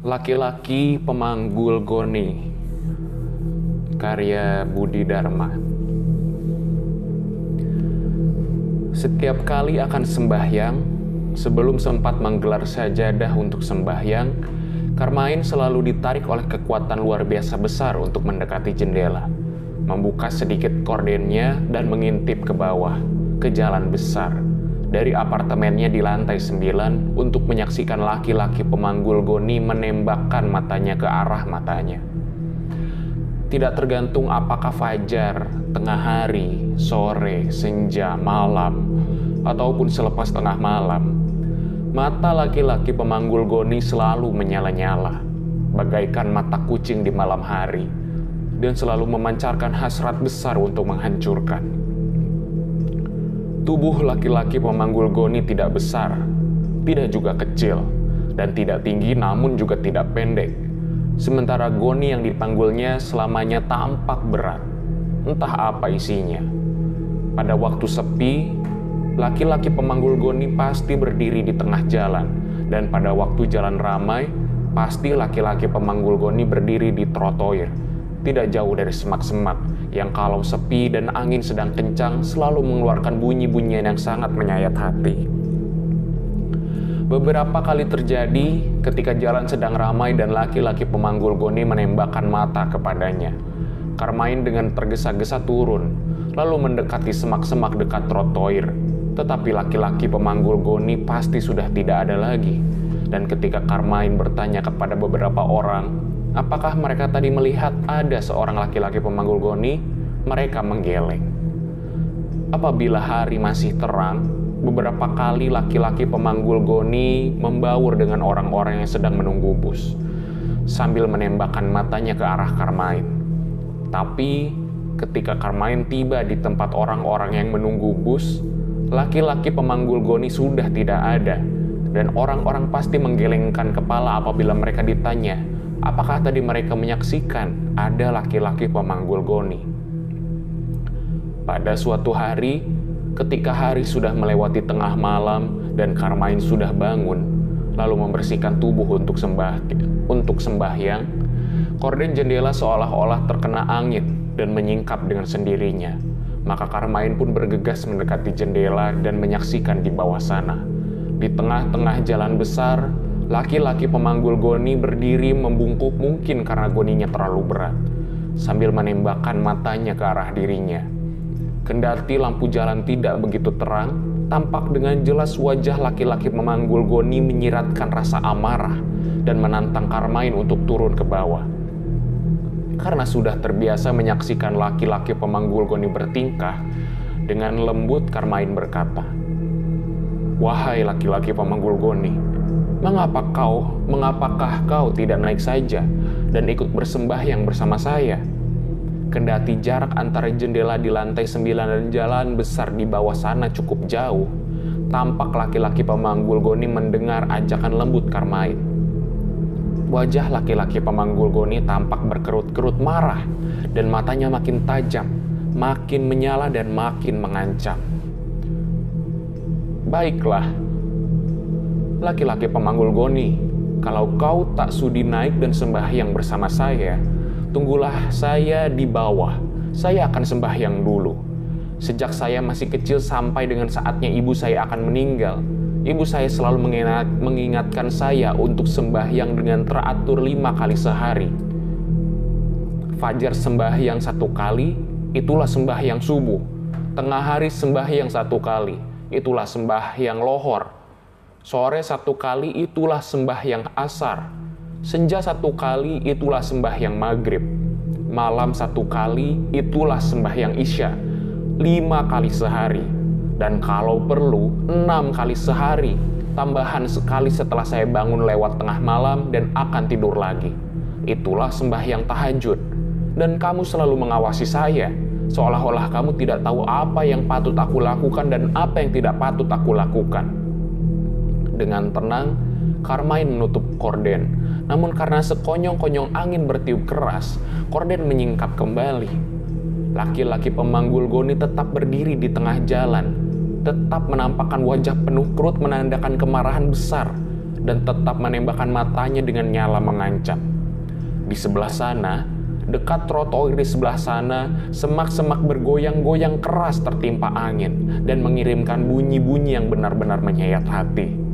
Laki-laki pemanggul goni. Karya Budi Dharma. Setiap kali akan sembahyang Sebelum sempat menggelar sajadah untuk sembahyang Karmain selalu ditarik oleh kekuatan luar biasa besar untuk mendekati jendela Membuka sedikit kordennya dan mengintip ke bawah Ke jalan besar dari apartemennya di lantai 9 untuk menyaksikan laki-laki pemanggul goni menembakkan matanya ke arah matanya. Tidak tergantung apakah fajar, tengah hari, sore, senja, malam, ataupun selepas tengah malam, mata laki-laki pemanggul goni selalu menyala-nyala, bagaikan mata kucing di malam hari, dan selalu memancarkan hasrat besar untuk menghancurkan. Tubuh laki-laki pemanggul goni tidak besar, tidak juga kecil, dan tidak tinggi namun juga tidak pendek. Sementara goni yang dipanggulnya selamanya tampak berat. Entah apa isinya. Pada waktu sepi, laki-laki pemanggul goni pasti berdiri di tengah jalan, dan pada waktu jalan ramai, pasti laki-laki pemanggul goni berdiri di trotoir, tidak jauh dari semak-semak yang kalau sepi dan angin sedang kencang selalu mengeluarkan bunyi-bunyian yang sangat menyayat hati. Beberapa kali terjadi ketika jalan sedang ramai dan laki-laki pemanggul goni menembakkan mata kepadanya. Karmain dengan tergesa-gesa turun, lalu mendekati semak-semak dekat trotoir. Tetapi laki-laki pemanggul goni pasti sudah tidak ada lagi. Dan ketika Karmain bertanya kepada beberapa orang, Apakah mereka tadi melihat ada seorang laki-laki pemanggul goni? Mereka menggeleng. Apabila hari masih terang, beberapa kali laki-laki pemanggul goni membaur dengan orang-orang yang sedang menunggu bus, sambil menembakkan matanya ke arah Karmain. Tapi ketika Karmain tiba di tempat orang-orang yang menunggu bus, laki-laki pemanggul goni sudah tidak ada, dan orang-orang pasti menggelengkan kepala apabila mereka ditanya, Apakah tadi mereka menyaksikan ada laki-laki pemanggul goni? Pada suatu hari, ketika hari sudah melewati tengah malam dan Karmain sudah bangun, lalu membersihkan tubuh untuk sembah untuk sembahyang, korden jendela seolah-olah terkena angin dan menyingkap dengan sendirinya. Maka Karmain pun bergegas mendekati jendela dan menyaksikan di bawah sana. Di tengah-tengah jalan besar, Laki-laki pemanggul goni berdiri membungkuk mungkin karena goninya terlalu berat, sambil menembakkan matanya ke arah dirinya. Kendati lampu jalan tidak begitu terang, tampak dengan jelas wajah laki-laki pemanggul goni menyiratkan rasa amarah dan menantang Karmain untuk turun ke bawah. Karena sudah terbiasa menyaksikan laki-laki pemanggul goni bertingkah, dengan lembut Karmain berkata, Wahai laki-laki pemanggul goni, Mengapa kau, mengapakah kau tidak naik saja dan ikut bersembahyang bersama saya? Kendati jarak antara jendela di lantai sembilan dan jalan besar di bawah sana cukup jauh, tampak laki-laki pemanggul goni mendengar ajakan lembut Karmain. Wajah laki-laki pemanggul goni tampak berkerut-kerut marah dan matanya makin tajam, makin menyala dan makin mengancam. Baiklah, laki-laki pemanggul goni, kalau kau tak sudi naik dan sembahyang bersama saya, tunggulah saya di bawah. Saya akan sembahyang dulu. Sejak saya masih kecil sampai dengan saatnya ibu saya akan meninggal, ibu saya selalu mengingat, mengingatkan saya untuk sembahyang dengan teratur lima kali sehari. Fajar sembahyang satu kali, itulah sembahyang subuh. Tengah hari sembahyang satu kali, itulah sembahyang lohor Sore satu kali itulah sembahyang asar. Senja satu kali itulah sembahyang maghrib. Malam satu kali itulah sembahyang isya. Lima kali sehari. Dan kalau perlu, enam kali sehari. Tambahan sekali setelah saya bangun lewat tengah malam dan akan tidur lagi. Itulah sembahyang tahajud. Dan kamu selalu mengawasi saya, seolah-olah kamu tidak tahu apa yang patut aku lakukan dan apa yang tidak patut aku lakukan dengan tenang, Karmain menutup korden. Namun karena sekonyong-konyong angin bertiup keras, korden menyingkap kembali. Laki-laki pemanggul goni tetap berdiri di tengah jalan, tetap menampakkan wajah penuh perut menandakan kemarahan besar dan tetap menembakkan matanya dengan nyala mengancam. Di sebelah sana, dekat trotoar di sebelah sana, semak-semak bergoyang-goyang keras tertimpa angin dan mengirimkan bunyi-bunyi yang benar-benar menyayat hati.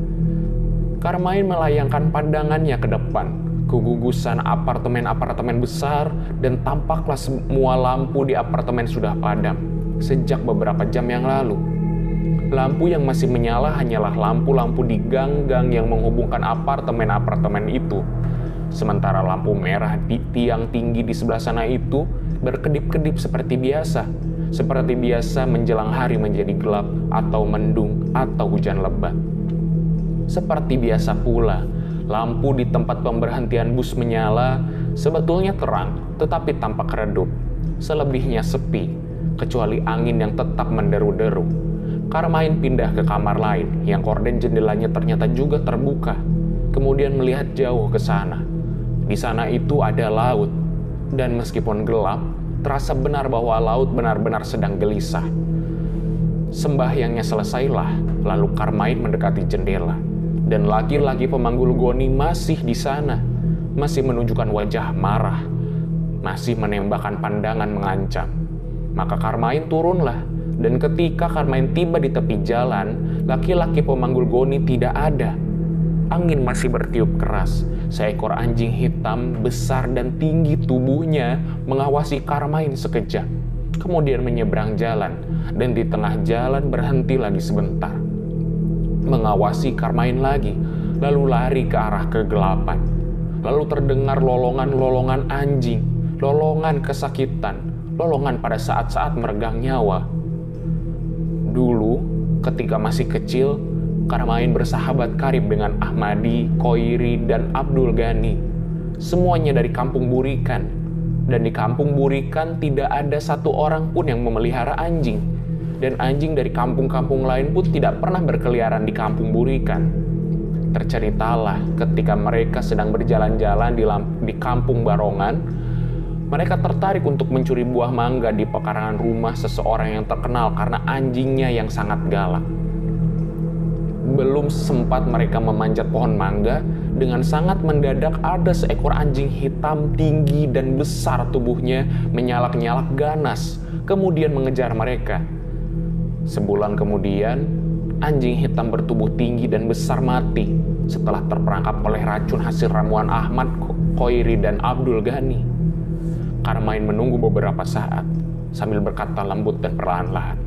Karmain melayangkan pandangannya ke depan, kegugusan apartemen-apartemen besar, dan tampaklah semua lampu di apartemen sudah padam sejak beberapa jam yang lalu. Lampu yang masih menyala hanyalah lampu-lampu di gang-gang yang menghubungkan apartemen-apartemen itu Sementara lampu merah di tiang tinggi di sebelah sana itu berkedip-kedip seperti biasa. Seperti biasa menjelang hari menjadi gelap atau mendung atau hujan lebat. Seperti biasa pula, lampu di tempat pemberhentian bus menyala, sebetulnya terang tetapi tampak redup. Selebihnya sepi, kecuali angin yang tetap menderu-deru. Karmain pindah ke kamar lain yang korden jendelanya ternyata juga terbuka. Kemudian melihat jauh ke sana di sana itu ada laut, dan meskipun gelap, terasa benar bahwa laut benar-benar sedang gelisah. Sembahyangnya selesailah, lalu Karmain mendekati jendela, dan laki-laki pemanggul goni masih di sana, masih menunjukkan wajah marah, masih menembakkan pandangan mengancam. Maka Karmain turunlah, dan ketika Karmain tiba di tepi jalan, laki-laki pemanggul goni tidak ada. Angin masih bertiup keras, Seekor anjing hitam besar dan tinggi tubuhnya mengawasi Karmain sekejap. Kemudian menyeberang jalan dan di tengah jalan berhenti lagi sebentar. Mengawasi Karmain lagi, lalu lari ke arah kegelapan. Lalu terdengar lolongan-lolongan anjing, lolongan kesakitan, lolongan pada saat-saat meregang nyawa. Dulu, ketika masih kecil, Karmain bersahabat karib dengan Ahmadi, Koiri, dan Abdul Ghani. Semuanya dari kampung Burikan. Dan di kampung Burikan tidak ada satu orang pun yang memelihara anjing. Dan anjing dari kampung-kampung lain pun tidak pernah berkeliaran di kampung Burikan. Terceritalah ketika mereka sedang berjalan-jalan di, di kampung Barongan, mereka tertarik untuk mencuri buah mangga di pekarangan rumah seseorang yang terkenal karena anjingnya yang sangat galak belum sempat mereka memanjat pohon mangga, dengan sangat mendadak ada seekor anjing hitam tinggi dan besar tubuhnya menyalak-nyalak ganas, kemudian mengejar mereka. Sebulan kemudian, anjing hitam bertubuh tinggi dan besar mati setelah terperangkap oleh racun hasil ramuan Ahmad, Koiri, dan Abdul Ghani. Karmain menunggu beberapa saat sambil berkata lembut dan perlahan-lahan.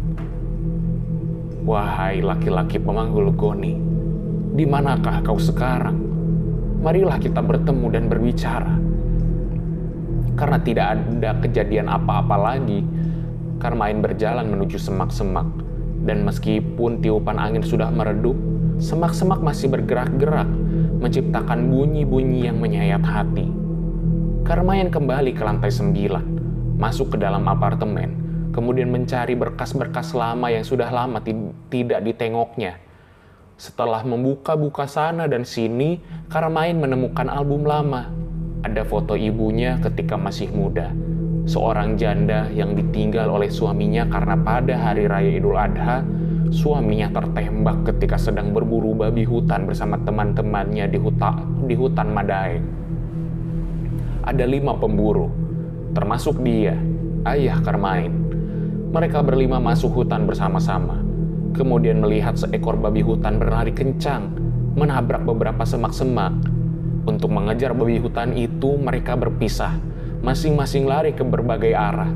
Wahai laki-laki pemanggul goni, di manakah kau sekarang? Marilah kita bertemu dan berbicara. Karena tidak ada kejadian apa-apa lagi, Karmain berjalan menuju semak-semak. Dan meskipun tiupan angin sudah meredup, semak-semak masih bergerak-gerak, menciptakan bunyi-bunyi yang menyayat hati. Karmain kembali ke lantai sembilan, masuk ke dalam apartemen, kemudian mencari berkas-berkas lama yang sudah lama tidak ditengoknya. Setelah membuka-buka sana dan sini, Karmain menemukan album lama. Ada foto ibunya ketika masih muda. Seorang janda yang ditinggal oleh suaminya karena pada hari raya Idul Adha, suaminya tertembak ketika sedang berburu babi hutan bersama teman-temannya di, huta, di hutan Madaeng. Ada lima pemburu, termasuk dia, ayah Karmain mereka berlima masuk hutan bersama-sama, kemudian melihat seekor babi hutan berlari kencang, menabrak beberapa semak-semak. Untuk mengejar babi hutan itu, mereka berpisah, masing-masing lari ke berbagai arah.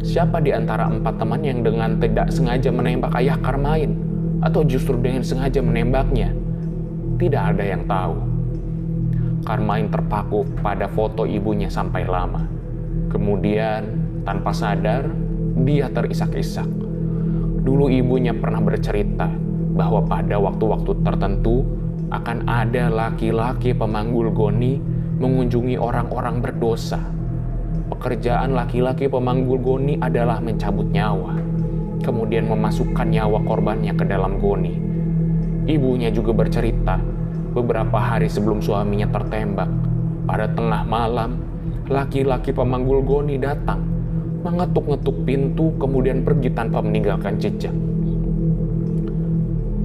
Siapa di antara empat teman yang dengan tidak sengaja menembak ayah Karmain, atau justru dengan sengaja menembaknya? Tidak ada yang tahu. Karmain terpaku pada foto ibunya sampai lama. Kemudian, tanpa sadar, dia terisak-isak. Dulu ibunya pernah bercerita bahwa pada waktu-waktu tertentu akan ada laki-laki pemanggul goni mengunjungi orang-orang berdosa. Pekerjaan laki-laki pemanggul goni adalah mencabut nyawa, kemudian memasukkan nyawa korbannya ke dalam goni. Ibunya juga bercerita beberapa hari sebelum suaminya tertembak. Pada tengah malam, laki-laki pemanggul goni datang mengetuk-ngetuk pintu, kemudian pergi tanpa meninggalkan jejak.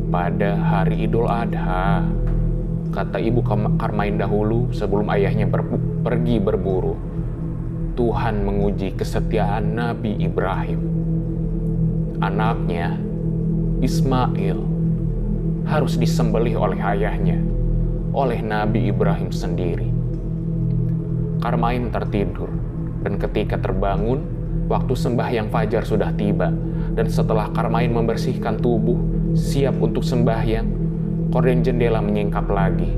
Pada hari Idul Adha, kata ibu Karmain dahulu sebelum ayahnya ber pergi berburu. Tuhan menguji kesetiaan Nabi Ibrahim. Anaknya, Ismail, harus disembelih oleh ayahnya, oleh Nabi Ibrahim sendiri. Karmain tertidur, dan ketika terbangun, waktu sembahyang fajar sudah tiba, dan setelah Karmain membersihkan tubuh, siap untuk sembahyang, korden jendela menyingkap lagi.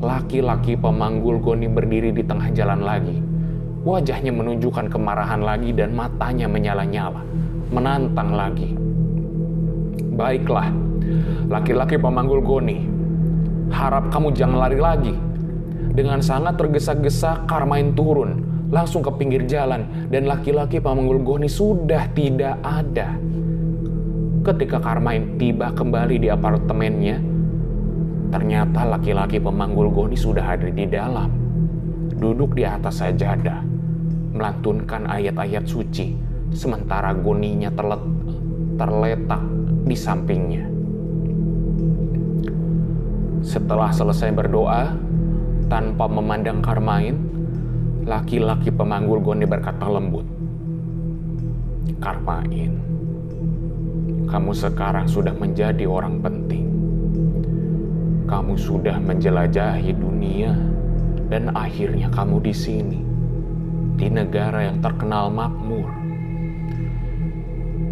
Laki-laki pemanggul goni berdiri di tengah jalan lagi. Wajahnya menunjukkan kemarahan lagi dan matanya menyala-nyala, menantang lagi. Baiklah, laki-laki pemanggul goni, harap kamu jangan lari lagi. Dengan sangat tergesa-gesa, Karmain turun, langsung ke pinggir jalan, dan laki-laki pemanggul goni sudah tidak ada. Ketika Karmain tiba kembali di apartemennya, ternyata laki-laki pemanggul goni sudah ada di dalam. Duduk di atas sajadah, melantunkan ayat-ayat suci, sementara goninya terlet terletak di sampingnya. Setelah selesai berdoa, tanpa memandang Karmain, laki-laki pemanggul goni berkata lembut, Karmain, kamu sekarang sudah menjadi orang penting. Kamu sudah menjelajahi dunia, dan akhirnya kamu di sini, di negara yang terkenal makmur.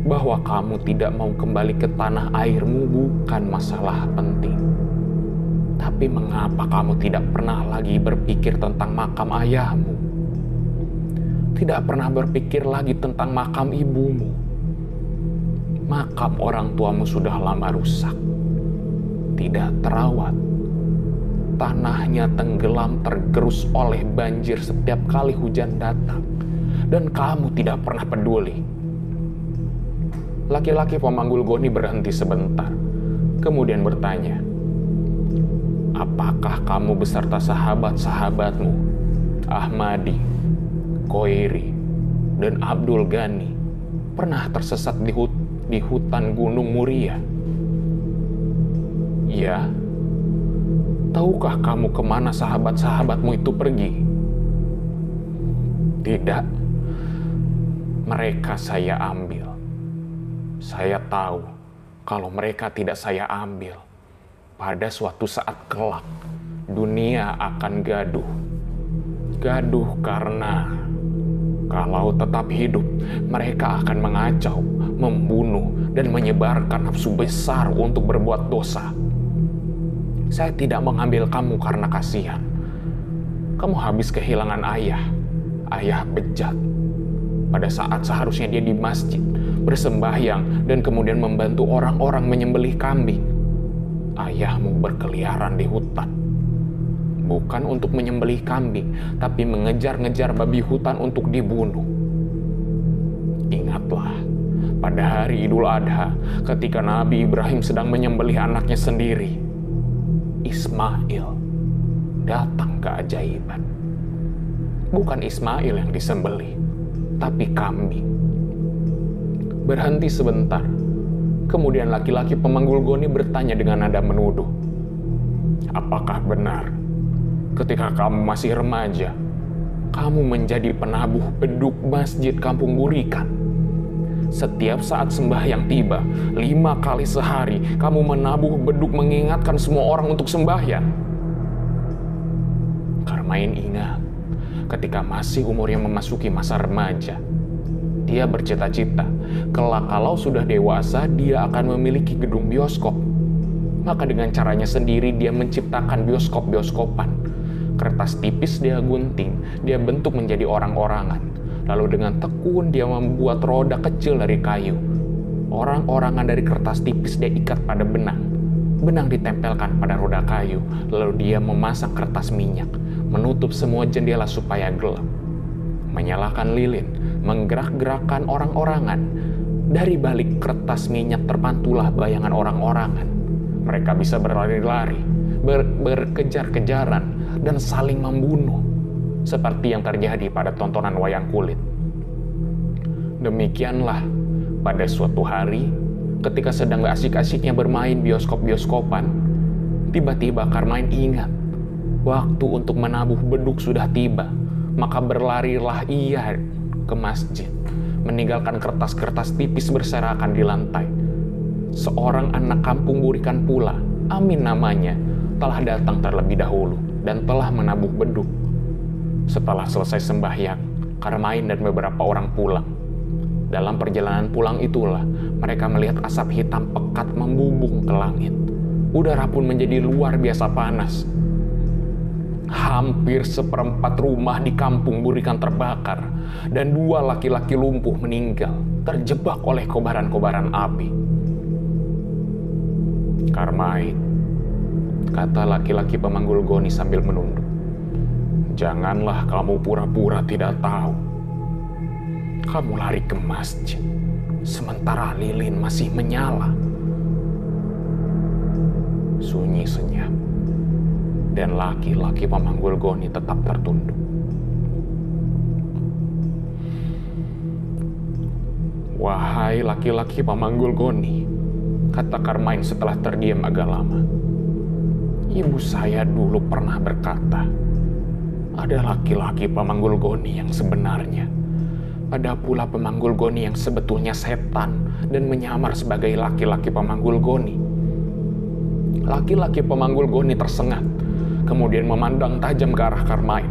Bahwa kamu tidak mau kembali ke tanah airmu bukan masalah penting. Tapi mengapa kamu tidak pernah lagi berpikir tentang makam ayahmu? Tidak pernah berpikir lagi tentang makam ibumu? makam orang tuamu sudah lama rusak, tidak terawat. Tanahnya tenggelam tergerus oleh banjir setiap kali hujan datang, dan kamu tidak pernah peduli. Laki-laki pemanggul goni berhenti sebentar, kemudian bertanya, Apakah kamu beserta sahabat-sahabatmu, Ahmadi, Koiri, dan Abdul Ghani, pernah tersesat di hutan di hutan Gunung Muria. Ya, tahukah kamu ke mana sahabat-sahabatmu itu pergi? Tidak, mereka saya ambil. Saya tahu kalau mereka tidak saya ambil, pada suatu saat kelak dunia akan gaduh. Gaduh karena kalau tetap hidup, mereka akan mengacau, membunuh, dan menyebarkan nafsu besar untuk berbuat dosa. Saya tidak mengambil kamu karena kasihan. Kamu habis kehilangan ayah, ayah bejat. Pada saat seharusnya dia di masjid, bersembahyang, dan kemudian membantu orang-orang menyembelih kambing. Ayahmu berkeliaran di hutan bukan untuk menyembelih kambing, tapi mengejar-ngejar babi hutan untuk dibunuh. Ingatlah, pada hari Idul Adha, ketika Nabi Ibrahim sedang menyembelih anaknya sendiri, Ismail datang keajaiban. Bukan Ismail yang disembelih, tapi kambing. Berhenti sebentar, kemudian laki-laki pemanggul goni bertanya dengan nada menuduh, Apakah benar ketika kamu masih remaja, kamu menjadi penabuh beduk masjid kampung Burikan. Setiap saat sembahyang tiba, lima kali sehari kamu menabuh beduk mengingatkan semua orang untuk sembahyang. Karmain ingat, ketika masih umurnya memasuki masa remaja, dia bercita-cita, kelak kalau sudah dewasa dia akan memiliki gedung bioskop. Maka dengan caranya sendiri dia menciptakan bioskop-bioskopan kertas tipis dia gunting, dia bentuk menjadi orang-orangan. Lalu dengan tekun dia membuat roda kecil dari kayu. Orang-orangan dari kertas tipis dia ikat pada benang. Benang ditempelkan pada roda kayu, lalu dia memasang kertas minyak, menutup semua jendela supaya gelap. Menyalakan lilin, menggerak-gerakkan orang-orangan. Dari balik kertas minyak terpantulah bayangan orang-orangan. Mereka bisa berlari-lari, ber berkejar-kejaran, dan saling membunuh, seperti yang terjadi pada tontonan wayang kulit. Demikianlah, pada suatu hari, ketika sedang asik-asiknya bermain bioskop-bioskopan, Tiba-tiba Carmine ingat, waktu untuk menabuh beduk sudah tiba. Maka berlarilah ia ke masjid, meninggalkan kertas-kertas tipis berserakan di lantai. Seorang anak kampung burikan pula, Amin namanya, telah datang terlebih dahulu dan telah menabuh beduk. Setelah selesai sembahyang, Carmine dan beberapa orang pulang. Dalam perjalanan pulang itulah mereka melihat asap hitam pekat membubung ke langit udara pun menjadi luar biasa panas. Hampir seperempat rumah di kampung Burikan terbakar, dan dua laki-laki lumpuh meninggal, terjebak oleh kobaran-kobaran api. Karmait, kata laki-laki pemanggul Goni sambil menunduk. Janganlah kamu pura-pura tidak tahu. Kamu lari ke masjid, sementara lilin masih menyala sunyi senyap, dan laki-laki pemanggul Goni tetap tertunduk. Wahai laki-laki pemanggul Goni, kata Carmine setelah terdiam agak lama. Ibu saya dulu pernah berkata, ada laki-laki pemanggul Goni yang sebenarnya. Ada pula pemanggul Goni yang sebetulnya setan dan menyamar sebagai laki-laki pemanggul Goni Laki-laki pemanggul Goni tersengat, kemudian memandang tajam ke arah Carmine.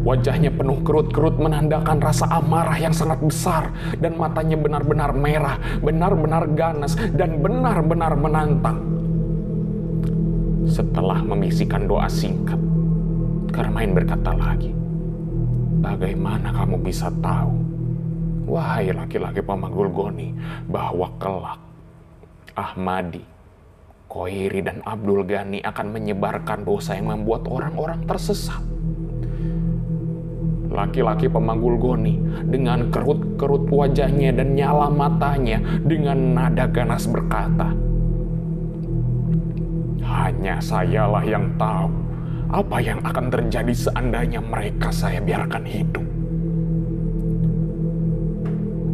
Wajahnya penuh kerut-kerut menandakan rasa amarah yang sangat besar dan matanya benar-benar merah, benar-benar ganas dan benar-benar menantang. Setelah membisikkan doa singkat, Carmine berkata lagi, Bagaimana kamu bisa tahu, wahai laki-laki pemanggul Goni, bahwa kelak Ahmadi Koiri dan Abdul Ghani akan menyebarkan dosa yang membuat orang-orang tersesat. Laki-laki pemanggul Goni dengan kerut-kerut wajahnya dan nyala matanya dengan nada ganas berkata, Hanya sayalah yang tahu apa yang akan terjadi seandainya mereka saya biarkan hidup.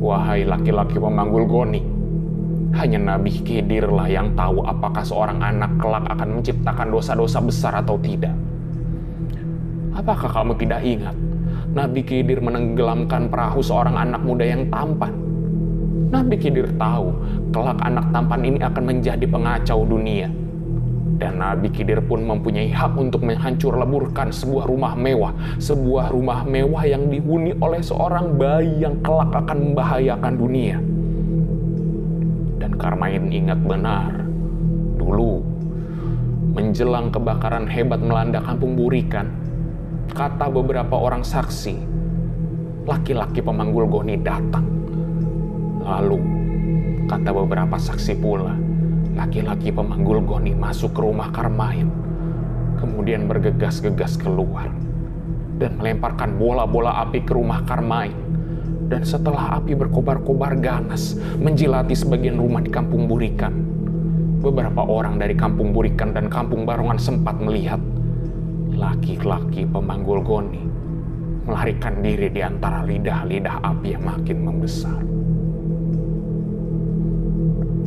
Wahai laki-laki pemanggul Goni, hanya Nabi Khidirlah yang tahu apakah seorang anak kelak akan menciptakan dosa-dosa besar atau tidak. Apakah kamu tidak ingat? Nabi Khidir menenggelamkan perahu seorang anak muda yang tampan. Nabi Khidir tahu kelak anak tampan ini akan menjadi pengacau dunia. Dan Nabi Khidir pun mempunyai hak untuk menghancur leburkan sebuah rumah mewah. Sebuah rumah mewah yang dihuni oleh seorang bayi yang kelak akan membahayakan dunia. Karmain ingat benar, dulu menjelang kebakaran hebat melanda kampung Burikan, kata beberapa orang saksi, laki-laki pemanggul Goni datang. Lalu, kata beberapa saksi pula, laki-laki pemanggul Goni masuk ke rumah Karmain, kemudian bergegas-gegas keluar dan melemparkan bola-bola api ke rumah Karmain dan setelah api berkobar-kobar ganas menjilati sebagian rumah di kampung Burikan, beberapa orang dari kampung Burikan dan kampung Barongan sempat melihat laki-laki pemanggul goni melarikan diri di antara lidah-lidah api yang makin membesar.